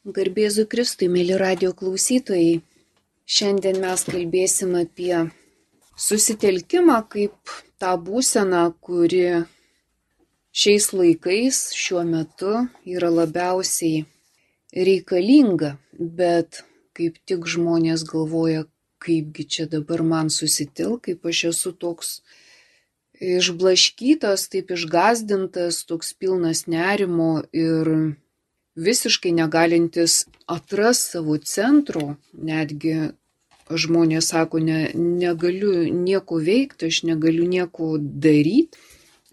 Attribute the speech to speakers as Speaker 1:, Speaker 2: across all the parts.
Speaker 1: Garbėzu Kristui, mėly radio klausytojai. Šiandien mes kalbėsim apie susitelkimą kaip tą būseną, kuri šiais laikais šiuo metu yra labiausiai reikalinga, bet kaip tik žmonės galvoja, kaipgi čia dabar man susitil, kaip aš esu toks išblaškytas, taip išgazdintas, toks pilnas nerimo ir visiškai negalintis atras savo centro, netgi žmonės sako, ne, negaliu nieko veikti, aš negaliu nieko daryti.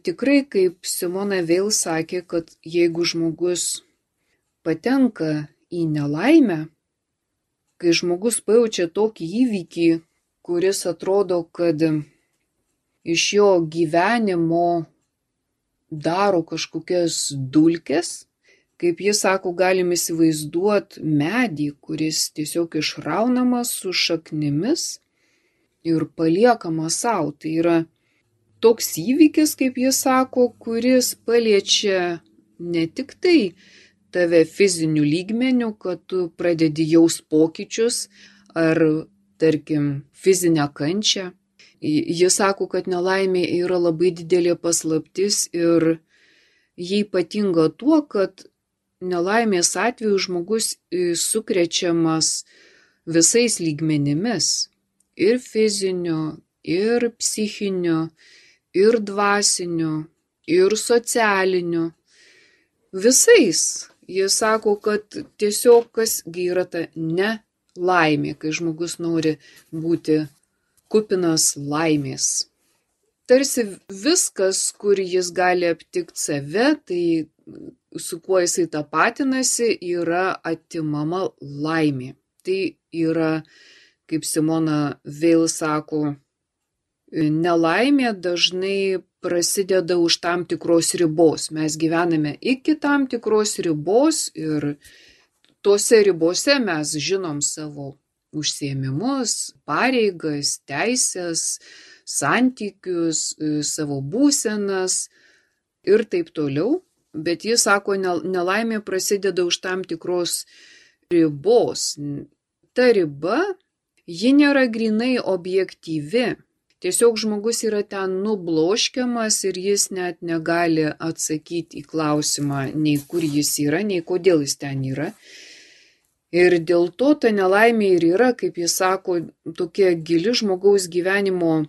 Speaker 1: Tikrai, kaip Simona vėl sakė, kad jeigu žmogus patenka į nelaimę, kai žmogus pajaučia tokį įvykį, kuris atrodo, kad iš jo gyvenimo daro kažkokias dulkes, Kaip jis sako, galim įsivaizduoti medį, kuris tiesiog išraunamas su šaknimis ir paliekamas savo. Tai yra toks įvykis, kaip jis sako, kuris paliečia ne tik tai tave fizinių lygmenių, kad tu pradedi jaus pokyčius ar, tarkim, fizinę kančią. Jis sako, kad nelaimė yra labai didelė paslaptis ir jį ypatinga tuo, kad nelaimės atveju žmogus e, sukrečiamas visais lygmenimis - ir fiziniu, ir psichiniu, ir dvasiniu, ir socialiniu. Visais. Jis sako, kad tiesiog kasgi yra ta nelaimė, kai žmogus nori būti kupinas laimės. Tarsi viskas, kur jis gali aptikti save, tai su kuo jisai tapatinasi, yra atimama laimė. Tai yra, kaip Simona vėl sako, nelaimė dažnai prasideda už tam tikros ribos. Mes gyvename iki tam tikros ribos ir tose ribose mes žinom savo užsiemimus, pareigas, teisės, santykius, savo būsenas ir taip toliau bet jis sako, nelaimė prasideda už tam tikros ribos. Ta riba, ji nėra grinai objektyvi. Tiesiog žmogus yra ten nubloškiamas ir jis net negali atsakyti į klausimą, nei kur jis yra, nei kodėl jis ten yra. Ir dėl to ta nelaimė ir yra, kaip jis sako, tokia gili žmogaus gyvenimo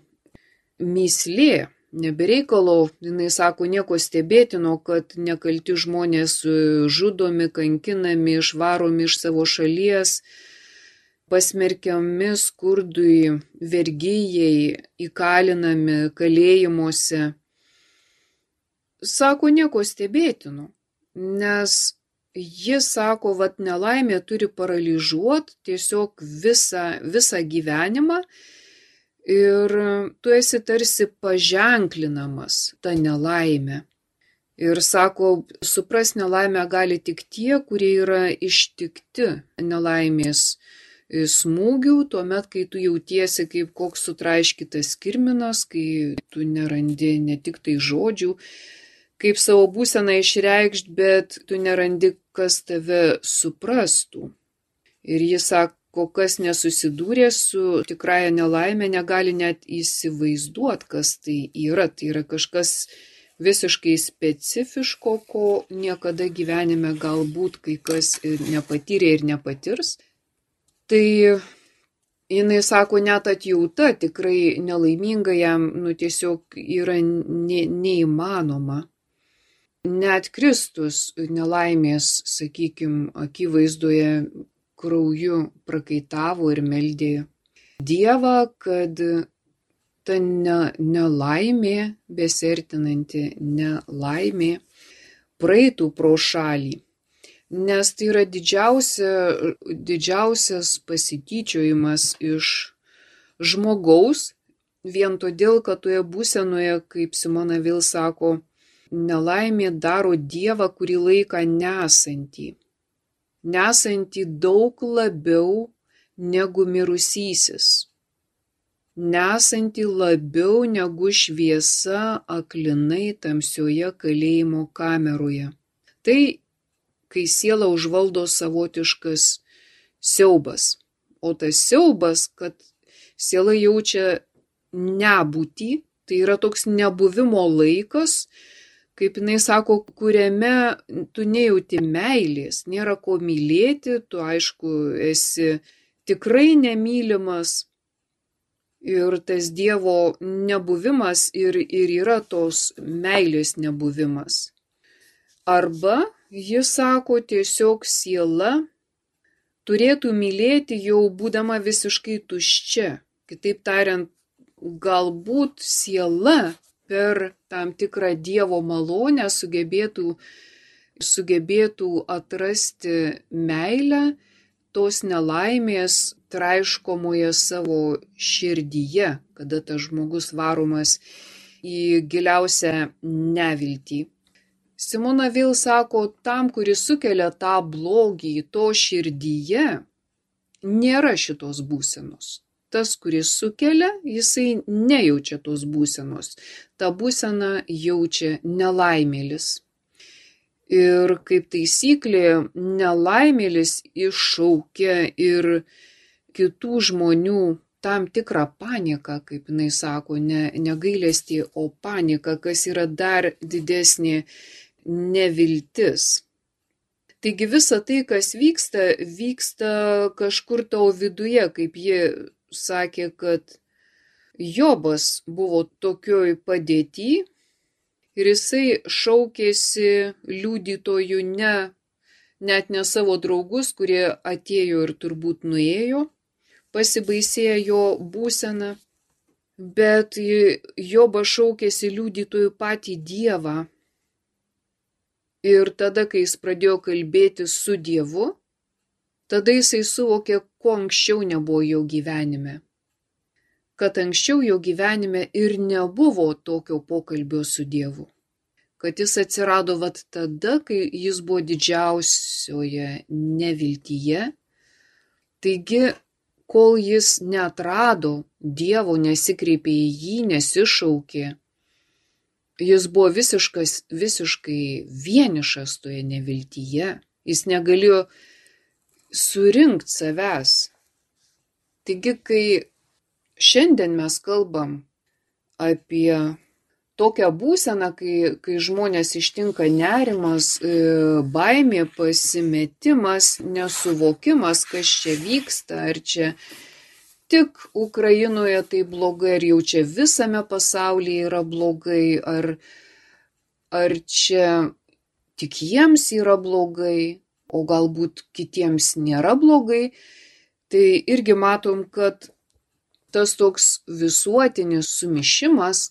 Speaker 1: myslė. Nebereikalo, jinai sako, nieko stebėtino, kad nekalti žmonės e, žudomi, kankinami, išvaromi iš savo šalies, pasmerkiami skurdui, vergyjai, įkalinami kalėjimuose. Sako, nieko stebėtino, nes jis sako, vad nelaimė turi paralyžiuoti tiesiog visą, visą gyvenimą ir tu esi tarsi paženklinamas tą nelaimę. Ir sako, supras nelaimę gali tik tie, kurie yra ištikti nelaimės smūgių, tuomet, kai tu jautiesi kaip koks sutraiškytas kirminas, kai tu nerandi ne tik tai žodžių, kaip savo būseną išreikšti, bet tu nerandi, kas tave suprastų. Ir jis sako, kol kas nesusidūrė su tikrąja nelaimė, negali net įsivaizduoti, kas tai yra. Tai yra kažkas visiškai specifiško, ko niekada gyvenime galbūt kai kas ir nepatyrė ir nepatirs. Tai jinai sako, net atjauta tikrai nelaiminga jam, nu tiesiog yra ne, neįmanoma. Net Kristus nelaimės, sakykime, akivaizdoje krauju prakaitavo ir meldė Dievą, kad ta ne, nelaimė, besertinanti nelaimė, praeitų pro šalį. Nes tai yra didžiausia, didžiausias pasityčiojimas iš žmogaus, vien todėl, kad toje būsenoje, kaip Simona vėl sako, nelaimė daro Dievą kurį laiką nesantį nesantį daug labiau negu mirusysis, nesantį labiau negu šviesa aklinai tamsioje kalėjimo kameroje. Tai kai siela užvaldo savotiškas siaubas. O tas siaubas, kad siela jaučia nebūtį, tai yra toks nebuvimo laikas, kaip jinai sako, kuriame tu nejauti meilės, nėra ko mylėti, tu aišku esi tikrai nemylimas. Ir tas Dievo nebuvimas ir, ir yra tos meilės nebuvimas. Arba jis sako tiesiog siela turėtų mylėti jau būdama visiškai tuščia. Kitaip tariant, galbūt siela per tam tikrą Dievo malonę sugebėtų, sugebėtų atrasti meilę tos nelaimės traiškomoje savo širdyje, kada tas žmogus varomas į giliausią neviltį. Simona vėl sako, tam, kuris sukelia tą blogį to širdyje, nėra šitos būsenos. Tas, kuris sukelia, jisai nejaučia tos būsenos. Ta būsena jaučia nelaimėlis. Ir kaip taisyklė, nelaimėlis iššaukia ir kitų žmonių tam tikrą paniką, kaip jinai sako, ne, negailestį, o paniką, kas yra dar didesnė neviltis. Taigi visa tai, kas vyksta, vyksta kažkur tau viduje, kaip ji sakė, kad Jobas buvo tokioj padėty ir jisai šaukėsi liudytojų ne, net ne savo draugus, kurie atėjo ir turbūt nuėjo, pasibaisėjo jo būseną, bet Jobas šaukėsi liudytojų patį Dievą. Ir tada, kai jis pradėjo kalbėti su Dievu, tada jisai suvokė, ko anksčiau nebuvo jo gyvenime. Kad anksčiau jo gyvenime ir nebuvo tokio pokalbio su Dievu. Kad jis atsirado vat tada, kai jis buvo didžiausioje neviltyje. Taigi, kol jis netrado Dievo, nesikreipė į jį, nesišaukė, Jis buvo visiškas, visiškai vienišas toje neviltyje. Jis negalėjo surinkti savęs. Taigi, kai šiandien mes kalbam apie tokią būseną, kai, kai žmonės ištinka nerimas, e, baimė, pasimetimas, nesuvokimas, kas čia vyksta, ar čia tik Ukrainoje tai blogai, ar jau čia visame pasaulyje yra blogai, ar, ar čia tik jiems yra blogai, o galbūt kitiems nėra blogai, tai irgi matom, kad tas toks visuotinis sumišimas,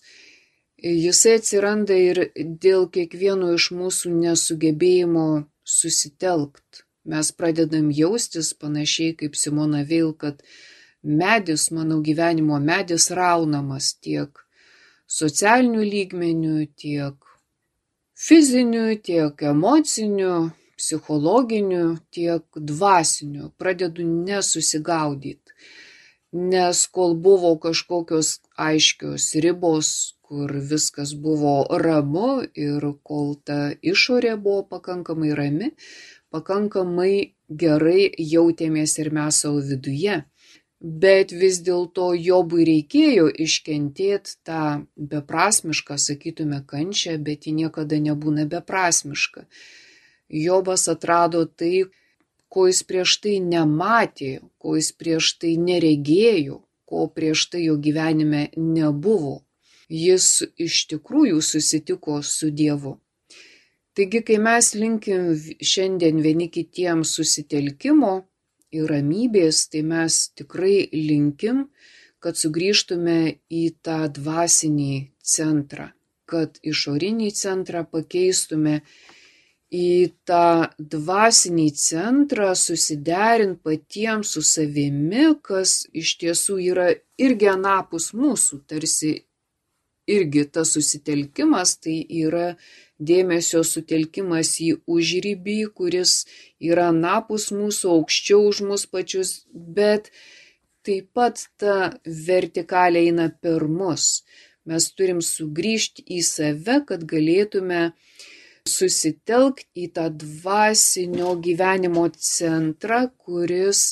Speaker 1: jisai atsiranda ir dėl kiekvieno iš mūsų nesugebėjimo susitelkt. Mes pradedam jaustis panašiai kaip Simona Veil, kad medis, mano gyvenimo medis raunamas tiek socialiniu lygmeniu, tiek fiziniu, tiek emociniu, psichologiniu, tiek dvasiniu. Pradedu nesusigaudyti. Nes kol buvo kažkokios aiškios ribos, kur viskas buvo ramu ir kol ta išorė buvo pakankamai rami, pakankamai gerai jautėmės ir mes savo viduje bet vis dėlto Jobui reikėjo iškentėti tą beprasmišką, sakytume, kančią, bet ji niekada nebūna beprasmiška. Jobas atrado tai, ko jis prieš tai nematė, ko jis prieš tai neregėjo, ko prieš tai jo gyvenime nebuvo. Jis iš tikrųjų susitiko su Dievu. Taigi, kai mes linkim šiandien vieni kitiems susitelkimo, ir ramybės, tai mes tikrai linkim, kad sugrįžtume į tą dvasinį centrą, kad išorinį centrą pakeistume į tą dvasinį centrą, susiderint patiems su savimi, kas iš tiesų yra irgi anapus mūsų, tarsi irgi tas susitelkimas tai yra dėmesio sutelkimas į užrybį, kuris yra napus mūsų, aukščiau už mus pačius, bet taip pat ta vertikalė eina per mus. Mes turim sugrįžti į save, kad galėtume susitelkti į tą dvasinio gyvenimo centrą, kuris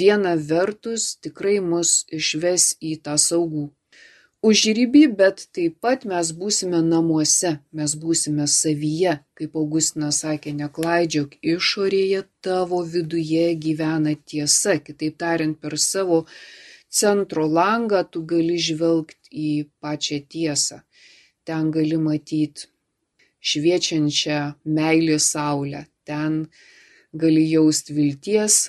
Speaker 1: viena vertus tikrai mus išves į tą saugų užribį, bet taip pat mes būsime namuose, mes būsime savyje, kaip Augustinas sakė, neklaidžiok išorėje, tavo viduje gyvena tiesa, kitaip tariant, per savo centro langą tu gali žvelgti į pačią tiesą. Ten gali matyti šviečiančią meilį saulę, ten gali jausti vilties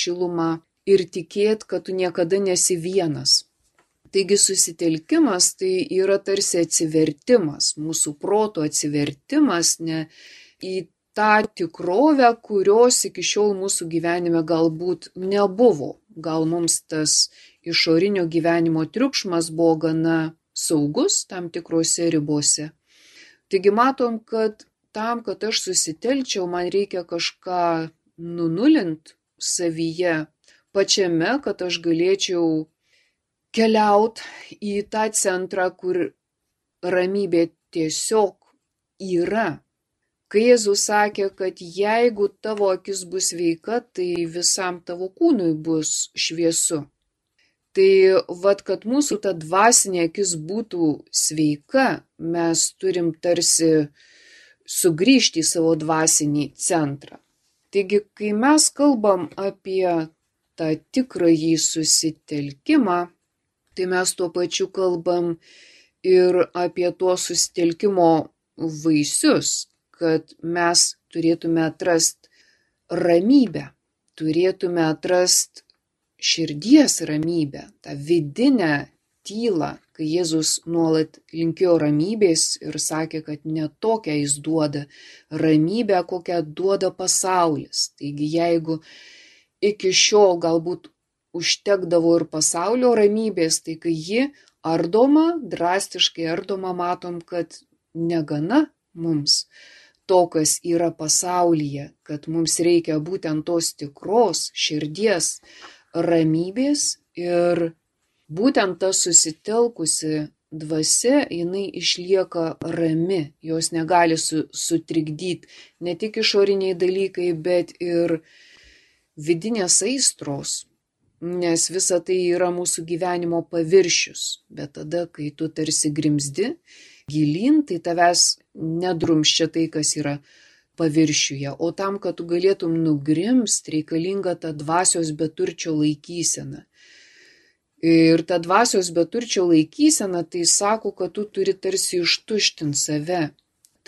Speaker 1: šilumą ir tikėti, kad tu niekada nesi vienas Taigi susitelkimas tai yra tarsi atsivertimas, mūsų proto atsivertimas ne į tą tikrovę, kurios iki šiol mūsų gyvenime galbūt nebuvo. Gal mums tas išorinio gyvenimo triukšmas buvo gana saugus tam tikrose ribose. Taigi matom, kad tam, kad aš susitelčiau, man reikia kažką nunulint savyje pačiame, kad aš galėčiau keliaut į tą centrą, kur ramybė tiesiog yra. Kai Jėzus sakė, kad jeigu tavo akis bus sveika, tai visam tavo kūnui bus šviesu. Tai vad, kad mūsų ta dvasinė akis būtų sveika, mes turim tarsi sugrįžti į savo dvasinį centrą. Taigi, kai mes kalbam apie tą tikrąjį susitelkimą, tai mes tuo pačiu kalbam ir apie tuo susitelkimo vaisius, kad mes turėtume atrasti ramybę, turėtume atrasti širdies ramybę, tą vidinę tylą, kai Jėzus nuolat linkėjo ramybės ir sakė, kad netokią jis duoda ramybę, kokią duoda pasaulis. Taigi jeigu iki šiol galbūt užtekdavo ir pasaulio ramybės, tai kai ji ardoma, drastiškai ardoma, matom, kad negana mums to, kas yra pasaulyje, kad mums reikia būtent tos tikros širdies ramybės ir būtent ta susitelkusi dvasia, jinai išlieka rami, jos negali su, sutrikdyti ne tik išoriniai dalykai, bet ir vidinės aistros, nes visa tai yra mūsų gyvenimo paviršius. Bet tada, kai tu tarsi grimzdi gilin, tai tavęs nedrumščia tai, kas yra paviršiuje. O tam, kad tu galėtum nugrimst, reikalinga ta dvasios beturčio laikysena. Ir ta dvasios beturčio laikysena tai sako, kad tu turi tarsi ištuštinti save.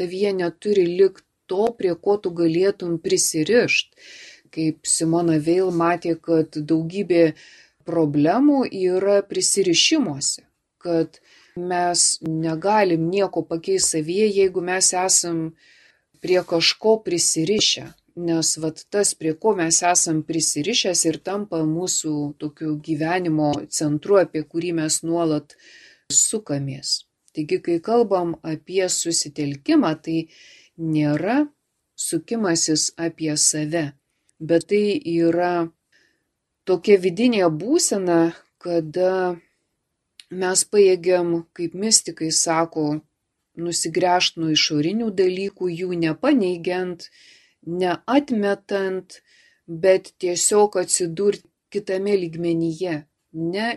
Speaker 1: Tavyje neturi likti to, prie ko tu galėtum prisirišti kaip Simona Veil matė, kad daugybė problemų yra prisirišimuose, kad mes negalim nieko pakeisti savyje, jeigu mes esam prie kažko prisirišę. Nes vat tas, prie ko mes esam prisirišęs ir tampa mūsų tokiu gyvenimo centru, apie kurį mes nuolat sukamės. Taigi, kai kalbam apie susitelkimą, tai nėra sukimasis apie save, bet tai yra tokia vidinė būsena, kada mes pajėgiam, kaip mystikai sako, nusigręžti nuo išorinių dalykų, jų nepaneigiant, neatmetant, bet tiesiog atsidurti kitame lygmenyje, ne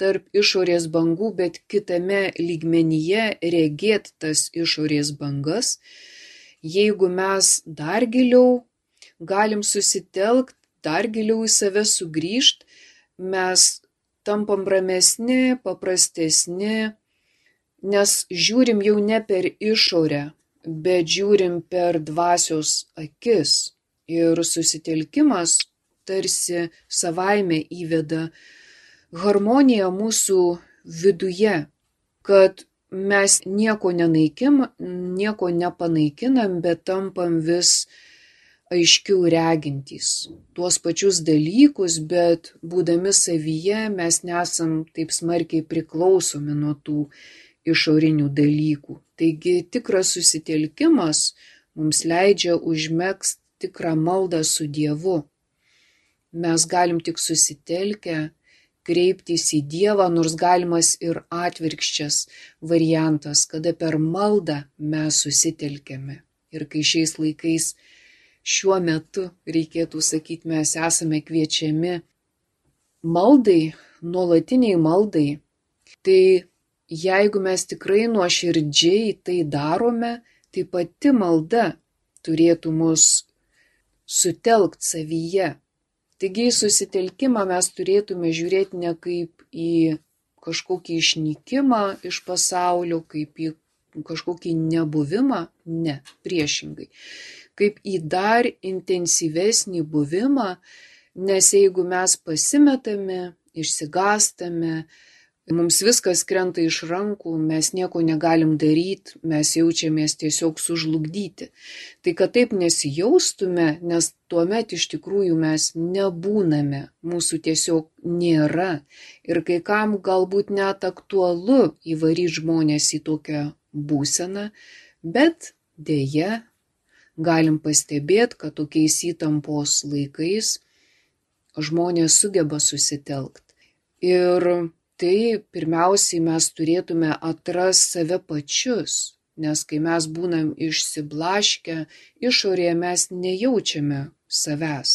Speaker 1: tarp išorės bangų, bet kitame lygmenyje regėt tas išorės bangas. Jeigu mes dar giliau galim susitelkt, dar giliau į save sugrįžt, mes tampam ramesni, paprastesni, nes žiūrim jau ne per išorę, bet žiūrim per dvasios akis. Ir susitelkimas tarsi savaime įveda harmoniją mūsų viduje, kad mes nieko nenaikim, nieko nepanaikinam, bet tampam vis aiškiau regintys tuos pačius dalykus, bet būdami savyje mes nesam taip smarkiai priklausomi nuo tų išorinių dalykų. Taigi tikras susitelkimas mums leidžia užmėgsti tikrą maldą su Dievu. Mes galim tik susitelkę kreiptis į Dievą, nors galimas ir atvirkščias variantas, kada per maldą mes susitelkėme. Ir kai šiais laikais šiuo metu, reikėtų sakyti, mes esame kviečiami maldai, nuolatiniai maldai, tai jeigu mes tikrai nuoširdžiai tai darome, tai pati malda turėtų mus sutelkt savyje. Taigi į susitelkimą mes turėtume žiūrėti ne kaip į kažkokį išnykimą iš pasaulio, kaip į kažkokį nebuvimą, ne, priešingai, kaip į dar intensyvesnį buvimą, nes jeigu mes pasimetame, išsigastame, mums viskas krenta iš rankų, mes nieko negalim daryti, mes jaučiamės tiesiog sužlugdyti. Tai kad taip nesijaustume, nes tuomet iš tikrųjų mes nebūname, mūsų tiesiog nėra. Ir kai kam galbūt net aktualu įvaryti žmonės į tokią būseną, bet dėja galim pastebėti, kad tokiais įtampos laikais žmonės sugeba susitelkti. Ir tai pirmiausiai mes turėtume atrasti save pačius, nes kai mes būnam išsiblaškę, išorėje mes nejaučiame savęs.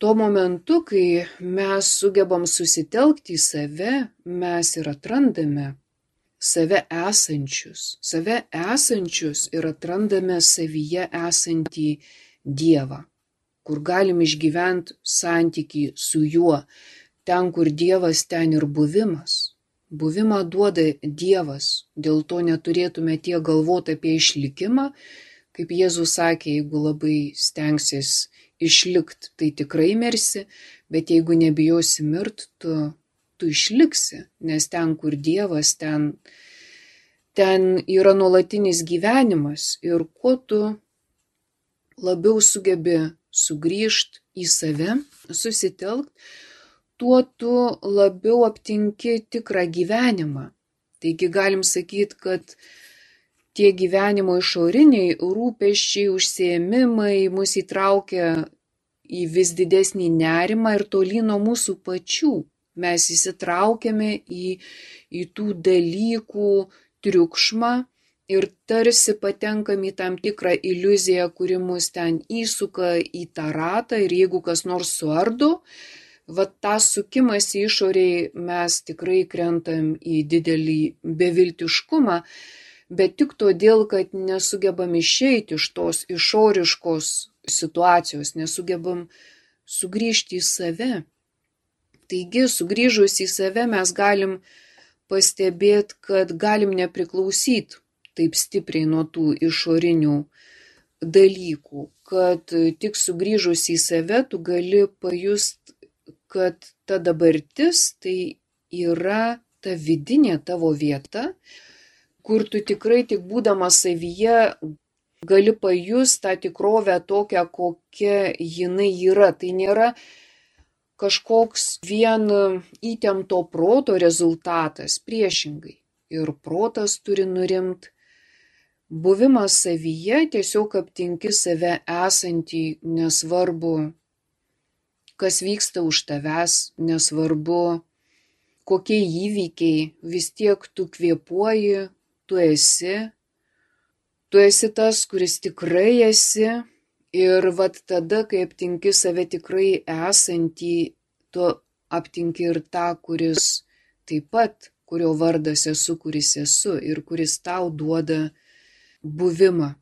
Speaker 1: Tuo momentu, kai mes sugebam susitelkti į save, mes ir atrandame save esančius, save esančius ir atrandame savyje esantį Dievą, kur galim išgyventi santykį su juo, Ten, kur Dievas, ten ir buvimas. Buvimą duoda Dievas, dėl to neturėtume tiek galvoti apie išlikimą, kaip Jėzus sakė, jeigu labai stengsis išlikti, tai tikrai mirsi, bet jeigu nebijosi mirt, tu, tu išliksi, nes ten, kur Dievas, ten, ten yra nuolatinis gyvenimas ir kuo tu labiau sugebi sugrįžti į save, susitelkti, tuo tu labiau aptinki tikrą gyvenimą. Taigi galim sakyti, kad tie gyvenimo išoriniai rūpeščiai, užsiemimai mus įtraukia į vis didesnį nerimą ir tolyn nuo mūsų pačių. Mes įsitraukiame į, į tų dalykų triukšmą ir tarsi patenkam į tam tikrą iliuziją, kuri mus ten įsuka į tą ratą ir jeigu kas nors suardo, vat tą sukimąsi išorėj mes tikrai krentam į didelį beviltiškumą, bet tik todėl, kad nesugebam išeiti iš tos išoriškos situacijos, nesugebam sugrįžti į save. Taigi, sugrįžus į save mes galim pastebėti, kad galim nepriklausyti taip stipriai nuo tų išorinių dalykų, kad tik sugrįžus į save tu gali pajust kad ta dabartis tai yra ta vidinė tavo vieta, kur tu tikrai tik būdamas savyje gali pajust tą tikrovę tokią, kokia jinai yra. Tai nėra kažkoks vien įtempto proto rezultatas, priešingai. Ir protas turi nurimti. Buvimas savyje tiesiog aptinki save esantį nesvarbu kas vyksta už tavęs, nesvarbu, kokie įvykiai, vis tiek tu kvėpuoji, tu esi, tu esi tas, kuris tikrai esi ir vad tada, kai aptinki save tikrai esantį, tu aptinki ir tą, kuris taip pat, kurio vardas esu, kuris esu ir kuris tau duoda buvimą.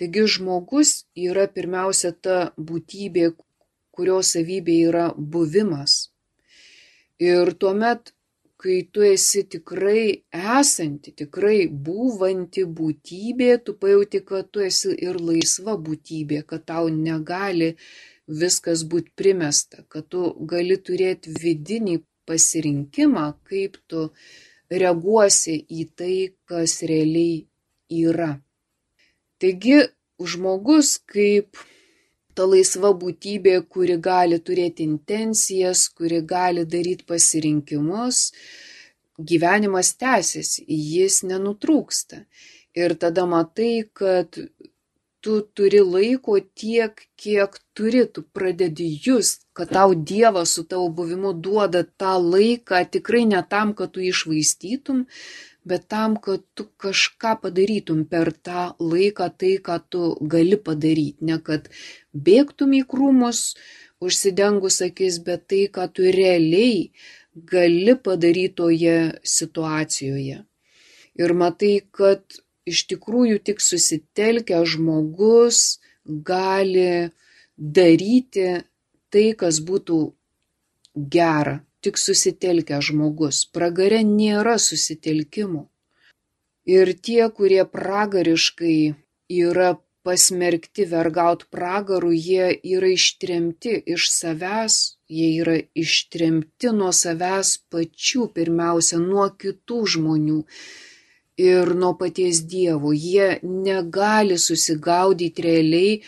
Speaker 1: Taigi žmogus yra pirmiausia ta būtybė, kurio savybė yra buvimas. Ir tuomet, kai tu esi tikrai esanti, tikrai būvanti būtybė, tu pajauti, kad tu esi ir laisva būtybė, kad tau negali viskas būti primesta, kad tu gali turėti vidinį pasirinkimą, kaip tu reaguosi į tai, kas realiai yra. Taigi žmogus kaip ta laisva būtybė, kuri gali turėti intencijas, kuri gali daryti pasirinkimus, gyvenimas tęsiasi, jis nenutrūksta. Ir tada matai, kad tu turi laiko tiek, kiek turi, tu pradedi just, kad tau Dievas su tavo buvimu duoda tą laiką tikrai ne tam, kad tu išvaistytum, bet tam, kad tu kažką padarytum per tą laiką tai, ką tu gali padaryti. Ne kad bėgtum į krūmus, užsidengus akis, bet tai, ką tu realiai gali padaryti toje situacijoje. Ir matai, kad iš tikrųjų tik susitelkę žmogus gali daryti tai, kas būtų gera. Tik susitelkę žmogus. Pragare nėra susitelkimo. Ir tie, kurie pragariškai yra pasmerkti vergaut pragarų, jie yra ištremti iš savęs, jie yra ištremti nuo savęs pačių pirmiausia, nuo kitų žmonių ir nuo paties Dievo. Jie negali susigaudyti realiai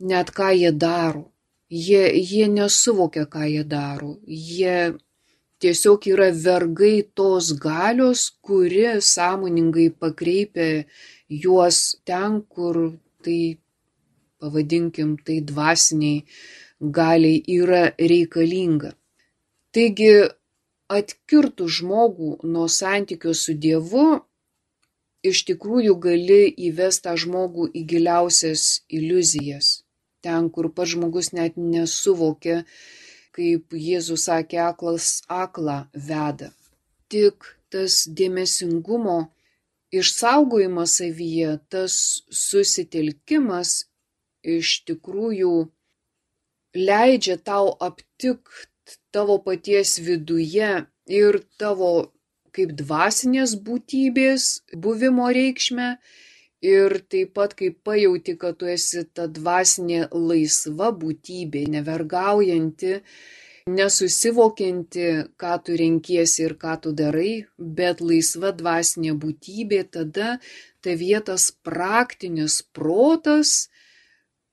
Speaker 1: net ką jie daro. Jie, jie nesuvokia, ką jie daro. Jie tiesiog yra vergai tos galios, kuri sąmoningai pakreipia juos ten, kur tai, pavadinkim, tai dvasiniai galiai yra reikalinga. Taigi, atkirtų žmogų nuo santykio su Dievu, iš tikrųjų gali įvesti tą žmogų į giliausias iliuzijas. Ten, kur pats žmogus net nesuvokia, kaip Jėzus sakė, aklas aklą veda. Tik tas dėmesingumo išsaugojimas savyje, tas susitelkimas iš tikrųjų leidžia tau aptikti tavo paties viduje ir tavo kaip dvasinės būtybės buvimo reikšmę ir taip pat kaip pajauti, kad tu esi ta dvasinė laisva būtybė, nevergaujanti, nesusivokianti, ką tu renkiesi ir ką tu darai, bet laisva dvasinė būtybė, tada ta vietas praktinis protas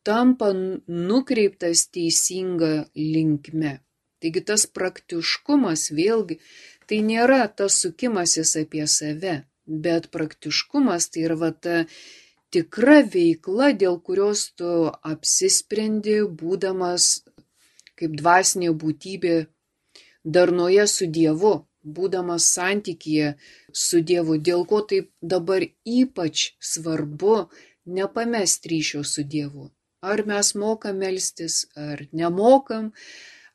Speaker 1: tampa nukreiptas teisinga linkme. Taigi tas praktiškumas vėlgi tai nėra tas sukimasis apie save, bet praktiškumas tai yra va ta tikra veikla, dėl kurios tu apsisprendi, būdamas kaip dvasinė būtybė darnoje su Dievu, būdamas santykėje su Dievu, dėl ko taip dabar ypač svarbu nepamest ryšio su Dievu. Ar mes mokam melstis, ar nemokam,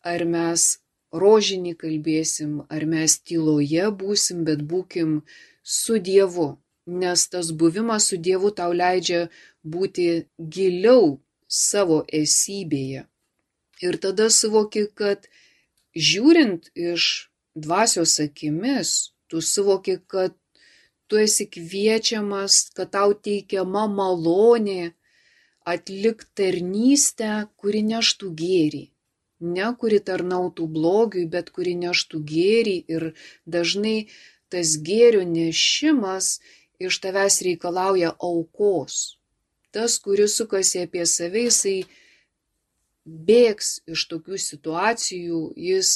Speaker 1: ar mes rožinį kalbėsim, ar mes tyloje būsim, bet būkim su Dievu, nes tas buvimas su Dievu tau leidžia būti giliau savo esybėje. Ir tada suvoki, kad žiūrint iš dvasios akimis, tu suvoki, kad tu esi kviečiamas, kad tau teikiama malonė atlikti tarnystę, kuri neštų gėrį ne kuri tarnautų blogiui, bet kuri neštų gėrį ir dažnai tas gėrio nešimas iš tavęs reikalauja aukos. Tas, kuris sukasi apie save, jisai bėgs iš tokių situacijų, jis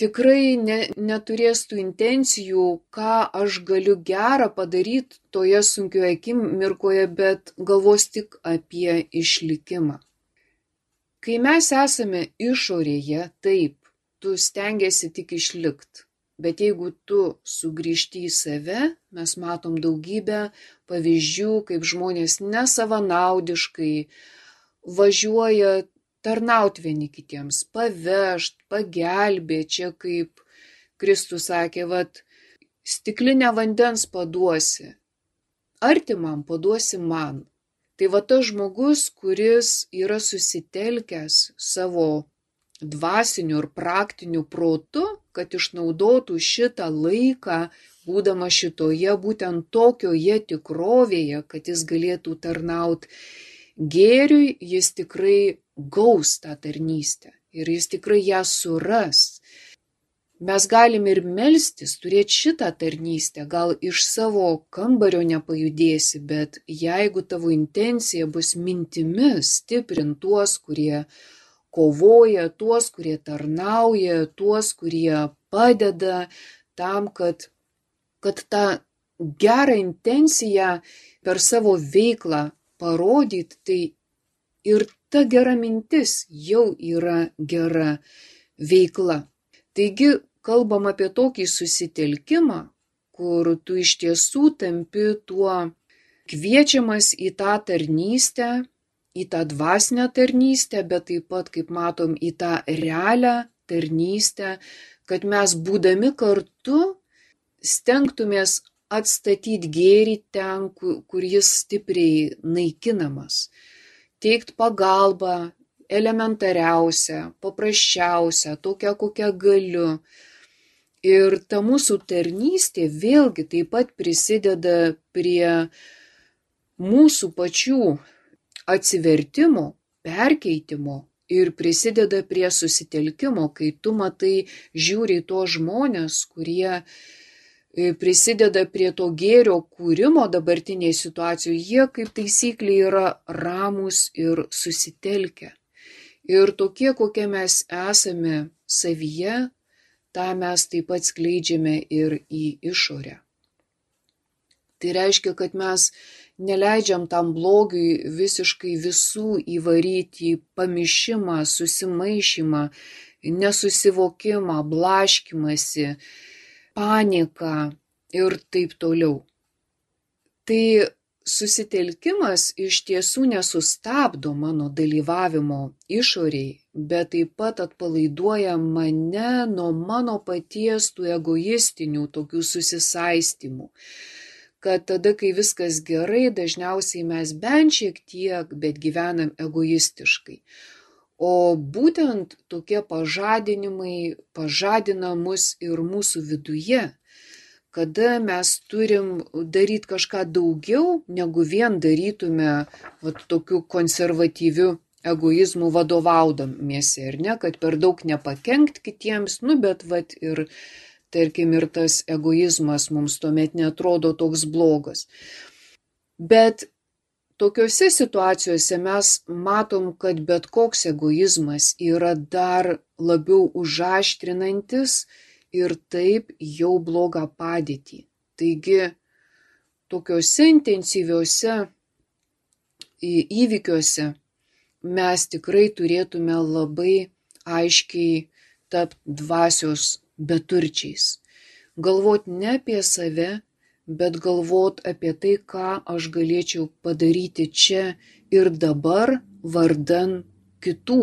Speaker 1: tikrai ne, neturės tų intencijų, ką aš galiu gerą padaryti toje sunkioje akimirkoje, bet galvos tik apie išlikimą. Kai mes esame išorėje, taip, tu stengiasi tik išlikt. Bet jeigu tu sugrįžti į save, mes matom daugybę pavyzdžių, kaip žmonės nesavanaudiškai važiuoja tarnauti vieni kitiems, pavežt, pagelbėti, čia kaip Kristus sakė, vad, stiklinę vandens paduosi, artimam paduosi man. Tai va tas žmogus, kuris yra susitelkęs savo dvasiniu ir praktiniu protu, kad išnaudotų šitą laiką, būdama šitoje būtent tokioje tikrovėje, kad jis galėtų tarnauti gėriui, jis tikrai gaus tą tarnystę ir jis tikrai ją suras. Mes galim ir melstis, turėti šitą tarnystę, gal iš savo kambario nepajudėsi, bet jeigu tavo intencija bus mintimis stiprint tuos, kurie kovoja, tuos, kurie tarnauja, tuos, kurie padeda tam, kad, kad tą gerą intenciją per savo veiklą parodyti, tai ir ta gera mintis jau yra gera veikla. Taigi kalbam apie tokį susitelkimą, kur tu iš tiesų tampi tuo kviečiamas į tą tarnystę, į tą dvasinę tarnystę, bet taip pat, kaip matom, į tą realią tarnystę, kad mes būdami kartu stengtumės atstatyti gėrį ten, kur jis stipriai naikinamas. Teikt pagalbą elementariausią, paprasčiausią, tokią, kokią galiu. Ir ta mūsų tarnystė vėlgi taip pat prisideda prie mūsų pačių atsivertimo, perkeitimo ir prisideda prie susitelkimo, kai tu matai, žiūri to žmonės, kurie e, prisideda prie to gėrio kūrimo dabartiniai situacijoje, jie kaip taisyklė yra ramus ir susitelkę. Ir tokie, kokie mes esame savyje, tą mes taip pat skleidžiame ir į išorę. Tai reiškia, kad mes neleidžiam tam blogiui visiškai visų įvaryti į pamišimą, susimaišymą, nesusivokimą, blaškimasi, paniką ir taip toliau. Tai susitelkimas iš tiesų nesustabdo mano dalyvavimo išoriai, bet taip pat atpalaiduoja mane nuo mano paties tų egoistinių tokių susisaistymų. Kad tada, kai viskas gerai, dažniausiai mes bent šiek tiek, bet gyvenam egoistiškai. O būtent tokie pažadinimai pažadina mus ir mūsų viduje, kada mes turim daryti kažką daugiau, negu vien darytume vat, tokiu konservatyviu egoizmu vadovaudamiesi, ar ne, kad per daug nepakenkt kitiems, nu bet vat ir, tarkim, ir tas egoizmas mums tuomet netrodo toks blogas. Bet tokiuose situacijose mes matom, kad bet koks egoizmas yra dar labiau užaštrinantis ir taip jau blogą padėtį. Taigi, tokiuose intensyviuose įvykiuose mes tikrai turėtume labai aiškiai tapti dvasios beturčiais. Galvot ne apie save, bet galvot apie tai, ką aš galėčiau padaryti čia ir dabar vardan kitų.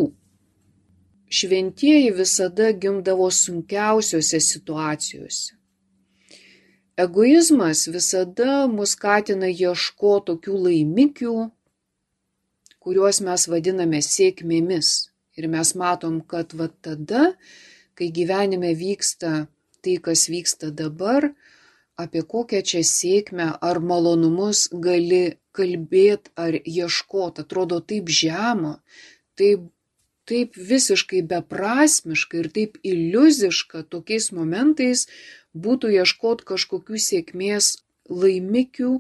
Speaker 1: Šventieji visada gimdavo sunkiausiose situacijose. Egoizmas visada mus skatina ieško tokių laimikių, kuriuos mes vadiname sėkmėmis. Ir mes matom, kad va tada, kai gyvenime vyksta tai, kas vyksta dabar, apie kokią čia sėkmę ar malonumus gali kalbėti ar ieškoti. Atrodo taip žema, taip, taip visiškai beprasmiška ir taip iliuziška tokiais momentais būtų ieškoti kažkokių sėkmės laimikių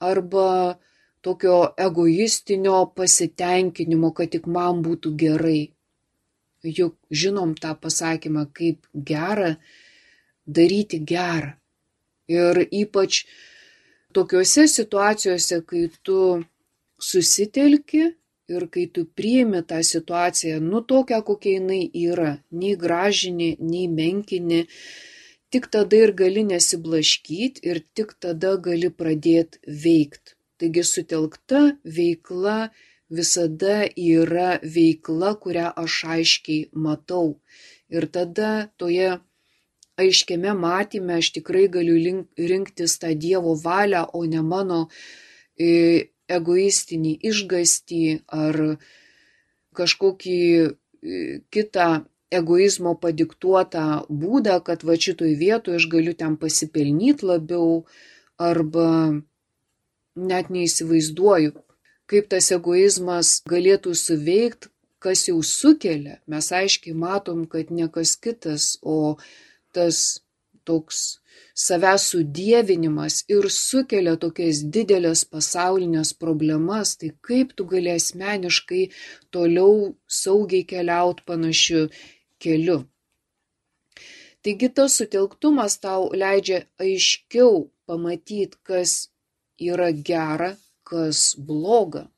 Speaker 1: arba tokio egoistinio pasitenkinimo, kad tik man būtų gerai. Juk žinom tą pasakymą, kaip gera daryti gerą. Ir ypač tokiuose situacijose, kai tu susitelki ir kai tu priimi tą situaciją, nu tokią, kokia jinai yra, nei gražini, nei menkini, tik tada ir gali nesiblaškyti ir tik tada gali pradėti veikti. Taigi sutelkta veikla visada yra veikla, kurią aš aiškiai matau. Ir tada toje aiškiame matymė aš tikrai galiu rinktis tą Dievo valią, o ne mano e, egoistinį išgastį ar kažkokį e, kitą egoizmo padiktuotą būdą, kad va šitoj vietoje aš galiu ten pasipelnyti labiau arba net neįsivaizduoju, kaip tas egoizmas galėtų suveikti, kas jau sukelia. Mes aiškiai matom, kad ne kas kitas, o tas toks savęs sudėvinimas ir sukelia tokias didelės pasaulinės problemas, tai kaip tu gali asmeniškai toliau saugiai keliauti panašiu keliu. Taigi tas sutelktumas tau leidžia aiškiau pamatyti, kas yra gera, kas bloga.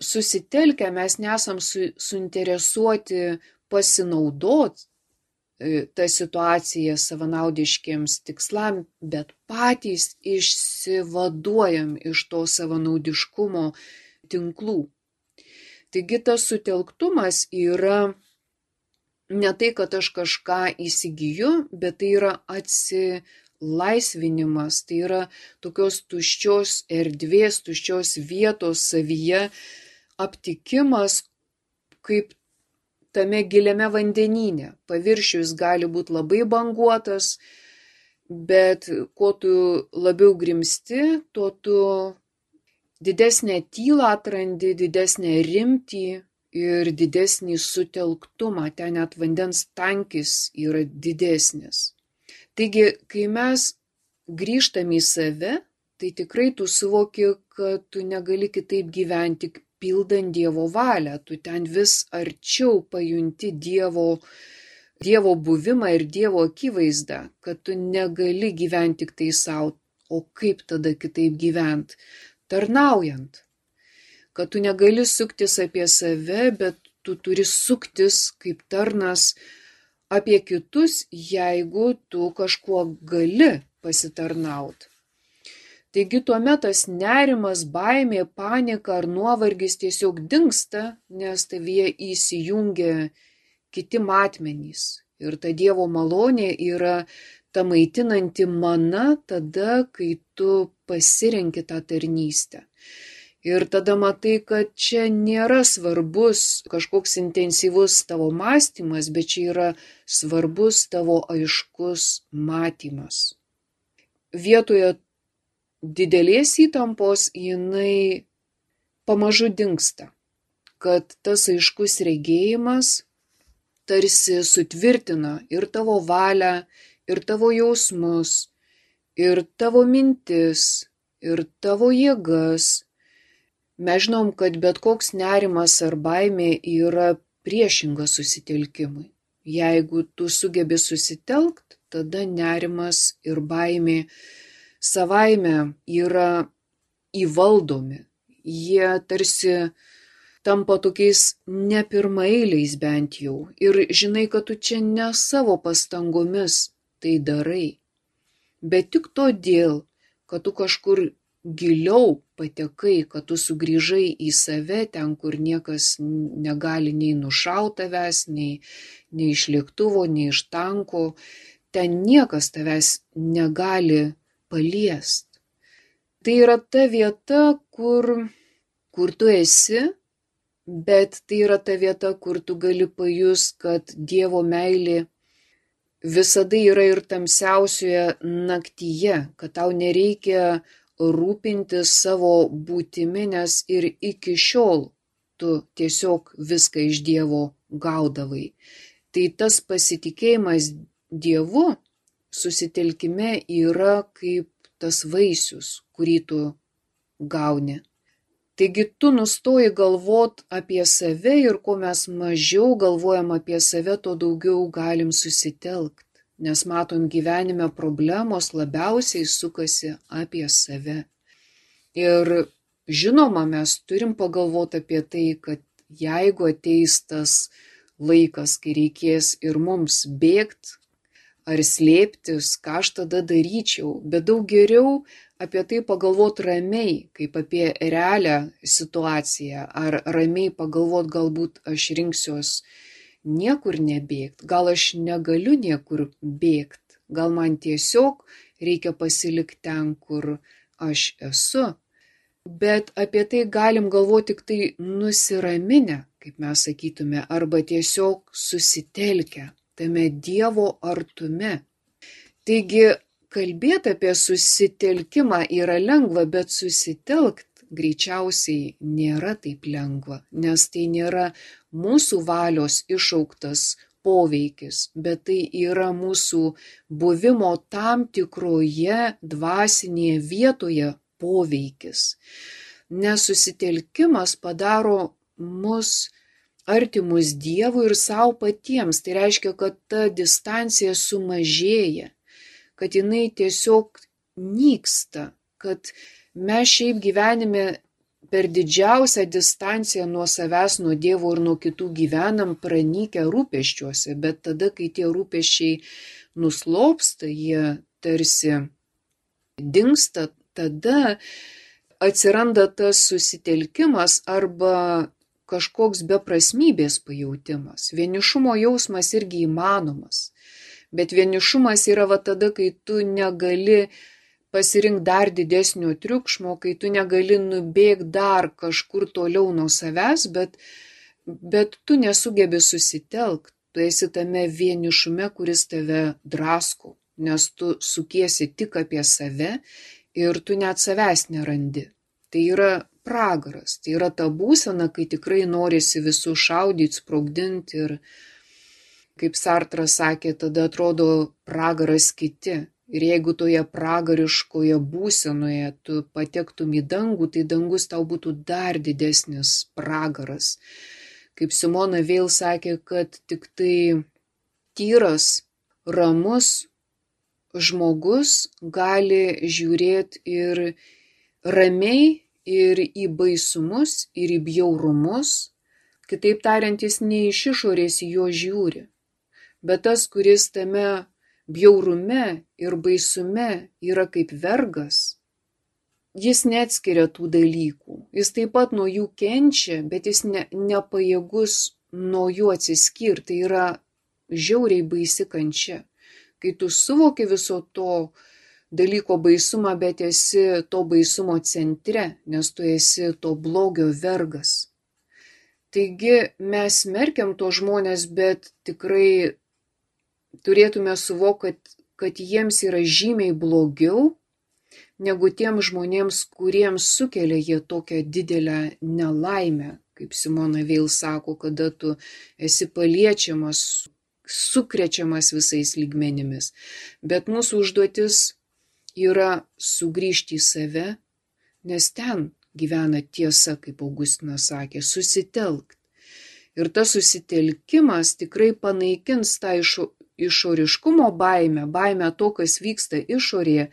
Speaker 1: susitelkę mes nesam su, suinteresuoti pasinaudot e, tą situaciją savanaudiškiams tikslam, bet patys išsivaduojam iš to savanaudiškumo tinklų. Taigi tas sutelktumas yra ne tai, kad aš kažką įsigiju, bet tai yra atsilaisvinimas, tai yra tokios tuščios erdvės, tuščios vietos savyje aptikimas, kaip tame giliame vandenyne. Paviršius gali būti labai banguotas, bet kuo tu labiau grimsti, tuo tu didesnę tylą atrandi, didesnę rimtį, ir didesnį sutelktumą, ten net vandens tankis yra didesnis. Taigi, kai mes grįžtam į save, tai tikrai tu suvoki, kad tu negali kitaip gyventi, pildant Dievo valią, tu ten vis arčiau pajunti Dievo, dievo buvimą ir Dievo akivaizdą, kad tu negali gyventi tik tai savo, o kaip tada kitaip gyventi? Tarnaujant kad tu negali suktis apie save, bet tu turi suktis kaip tarnas apie kitus, jeigu tu kažkuo gali pasitarnauti. Taigi tuomet tas nerimas, baimė, panika ar nuovargis tiesiog dinksta, nes tavyje įsijungia kiti matmenys. Ir ta Dievo malonė yra ta maitinanti mana tada, kai tu pasirenki tą tarnystę. Ir tada matai, kad čia nėra svarbus kažkoks intensyvus tavo mąstymas, bet čia yra svarbus tavo aiškus matymas. Vietoje didelės įtampos jinai pamažu dinksta, kad tas aiškus regėjimas tarsi sutvirtina ir tavo valią, ir tavo jausmus, ir tavo mintis, ir tavo jėgas Mes žinom, kad bet koks nerimas ar baimė yra priešingas susitelkimui. Jeigu tu sugebi susitelkt, tada nerimas ir baimė savaime yra įvaldomi. Jie tarsi tampa tokiais ne pirmaeiliais bent jau. Ir žinai, kad tu čia ne savo pastangomis tai darai. Bet tik todėl, kad tu kažkur giliau patekai, kad tu sugrįžai į save ten, kur niekas negali nei nušaut tavęs, nei, nei iš lėktuvo, nei iš tanko, ten niekas tavęs negali paliest. Tai yra ta vieta, kur, kur tu esi, bet tai yra ta vieta, kur tu gali pajus, kad Dievo meilė visada yra ir tamsiausioje naktyje, kad tau nereikia rūpintis savo būtimi, nes ir iki šiol tu tiesiog viską iš Dievo gaudavai. Tai tas pasitikėjimas Dievu susitelkime yra kaip tas vaisius, kurį tu gauni. Taigi tu nustoji galvot apie save ir kuo mes mažiau galvojam apie save, tuo daugiau galim susitelkti nes matom gyvenime problemos labiausiai sukasi apie save. Ir žinoma, mes turim pagalvoti apie tai, kad jeigu ateis tas laikas, kai reikės ir mums bėgti ar slėptis, ką aš tada daryčiau, bet daug geriau apie tai pagalvoti ramiai, kaip apie realią situaciją, ar ramiai pagalvoti galbūt aš rinksiuos niekur nebėgt, gal aš negaliu niekur bėgt, gal man tiesiog reikia pasilikti ten, kur aš esu. Bet apie tai galim galvoti tik tai nusiraminę, kaip mes sakytume, arba tiesiog susitelkę tame Dievo artume. Taigi, kalbėti apie susitelkimą yra lengva, bet susitelkt greičiausiai nėra taip lengva, nes tai nėra mūsų valios išauktas poveikis, bet tai yra mūsų buvimo tam tikroje dvasinėje vietoje poveikis. Nesusitelkimas padaro mus artimus Dievui ir savo patiems. Tai reiškia, kad ta distancija sumažėja, kad jinai tiesiog nyksta, kad mes šiaip gyvenime per didžiausią distanciją nuo savęs, nuo Dievo ir nuo kitų gyvenam pranykę rūpeščiuose, bet tada, kai tie rūpeščiai nuslopsta, jie tarsi dinksta, tada atsiranda tas susitelkimas arba kažkoks beprasmybės pajautimas. Vienišumo jausmas irgi įmanomas. Bet vienišumas yra va tada, kai tu negali pasirinkti dar didesnio triukšmo, kai tu negali nubėgti dar kažkur toliau nuo savęs, bet, bet tu nesugebi susitelkti. Tu esi tame vienišume, kuris tave drasko, nes tu sukiesi tik apie save ir tu net savęs nerandi. Tai yra pragaras, tai yra ta būsena, kai tikrai norisi visų šaudyti, sprogdinti ir, kaip Sartras sakė, tada atrodo pragaras kiti. Ir jeigu toje pragariškoje būsenoje tu patektum į dangų, tai dangus tau būtų dar didesnis pragaras. Kaip Simona vėl sakė, kad tik tai tyras, ramus žmogus gali žiūrėti ir ramiai ir į baisumus, ir į bjaurumus. Kitaip tariant, jis ne iš išorės jo žiūri, bet tas, kuris tame bjaurume ir baisume yra kaip vergas, jis neatskiria tų dalykų. Jis taip pat nuo jų kenčia, bet jis ne, nepajėgus nuo jų atsiskirti. Tai yra žiauriai baisi kančia. Kai tu suvoki viso to dalyko baisumą, bet esi to baisumo centre, nes tu esi to blogio vergas. Taigi mes smerkiam to žmonės, bet tikrai turėtume suvokti, kad, kad jiems yra žymiai blogiau negu tiem žmonėms, kuriems sukelia jie tokią didelę nelaimę, kaip Simona vėl sako, kada tu esi paliečiamas, sukrečiamas visais lygmenimis. Bet mūsų užduotis yra sugrįžti į save, nes ten gyvena tiesa, kaip Augustinas sakė, susitelkti. Ir tas susitelkimas tikrai panaikins tą išoriškumo baimę, baimę to, kas vyksta išorėje,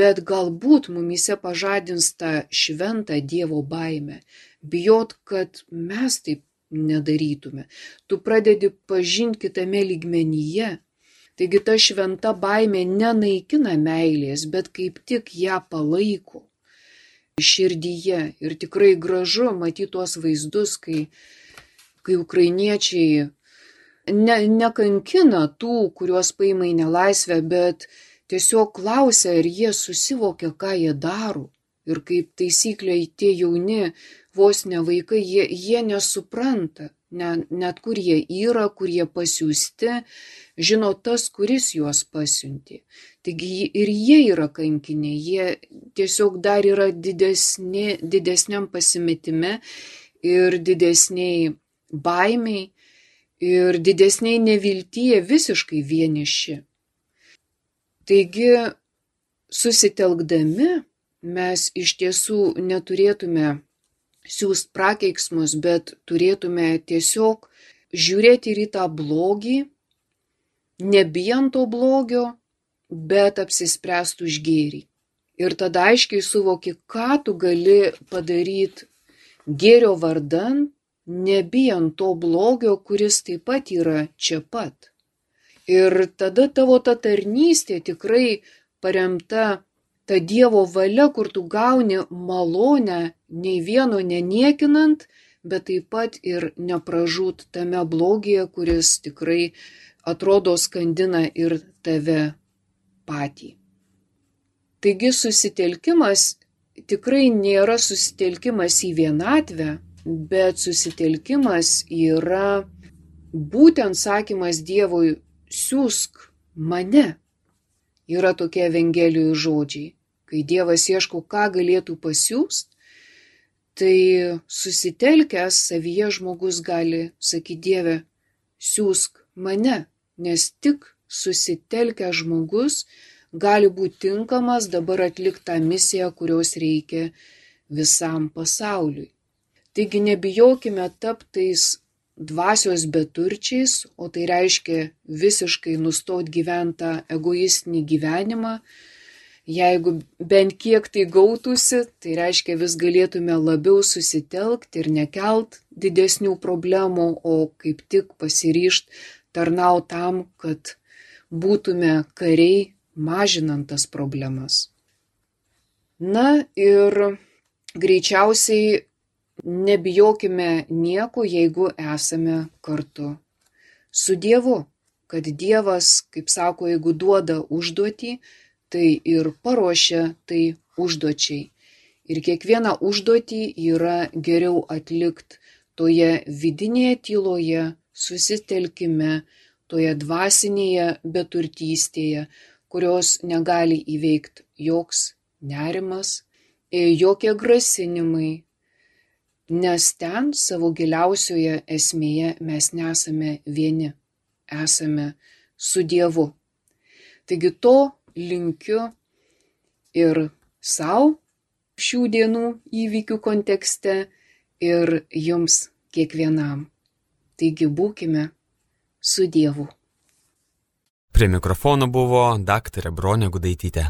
Speaker 1: bet galbūt mumise pažadins tą šventą Dievo baimę. Bijot, kad mes taip nedarytume. Tu pradedi pažinti kitame lygmenyje. Taigi ta šventa baimė nenaikina meilės, bet kaip tik ją palaiko širdyje. Ir tikrai gražu matyti tuos vaizdus, kai, kai ukrainiečiai ne, nekankina tų, kuriuos paima į nelaisvę, bet tiesiog klausia, ar jie susivokia, ką jie daro. Ir kaip taisyklė, tie jauni, vos ne vaikai, jie, jie nesupranta, ne, net kur jie yra, kur jie pasiūsti, žino tas, kuris juos pasiuntė. Taigi ir jie yra kankiniai, jie tiesiog dar yra didesni, didesniam pasimetime ir didesniai baimiai ir didesniai neviltyje visiškai vieniši. Taigi, susitelkdami mes iš tiesų neturėtume siūst prakeiksmus, bet turėtume tiesiog žiūrėti ir į tą blogį, nebijant to blogio, bet apsispręst už gėrį. Ir tada aiškiai suvoki, ką tu gali padaryti gėrio vardan, nebijant to blogio, kuris taip pat yra čia pat. Ir tada tavo ta tarnystė tikrai paremta ta Dievo valia, kur tu gauni malonę, nei vieno neniekinant, bet taip pat ir nepražūt tame blogėje, kuris tikrai atrodo skandina ir tave patį. Taigi susitelkimas tikrai nėra susitelkimas į vienatvę, bet susitelkimas yra būtent sakymas Dievui siūsk mane. Yra tokie Evangelijų žodžiai. Kai Dievas ieško, ką galėtų pasiūst, tai susitelkęs savyje žmogus gali sakyti Dieve, siūsk mane, nes tik susitelkęs žmogus gali būti tinkamas dabar atlikti tą misiją, kurios reikia visam pasauliui. Taigi nebijokime taptais dvasios beturčiais, o tai reiškia visiškai nustot gyventą egoistinį gyvenimą, Jeigu bent kiek tai gautųsi, tai reiškia vis galėtume labiau susitelkti ir nekelt didesnių problemų, o kaip tik pasiryšt tarnau tam, kad būtume kariai mažinant tas problemas. Na ir greičiausiai nebijokime nieko, jeigu esame kartu su Dievu, kad Dievas, kaip sako, jeigu duoda užduotį, tai ir paruošia tai užduočiai. Ir kiekvieną užduotį yra geriau atlikti toje vidinėje tyloje, susitelkime, toje dvasinėje beturtystėje, kurios negali įveikti joks nerimas, jokie grasinimai, nes ten savo giliausioje esmėje mes nesame vieni, esame su Dievu. Taigi to linkiu ir savo šių dienų įvykių kontekste ir jums kiekvienam. Taigi būkime su Dievu.
Speaker 2: Prie mikrofono buvo daktarė Bronė Gudaitytė.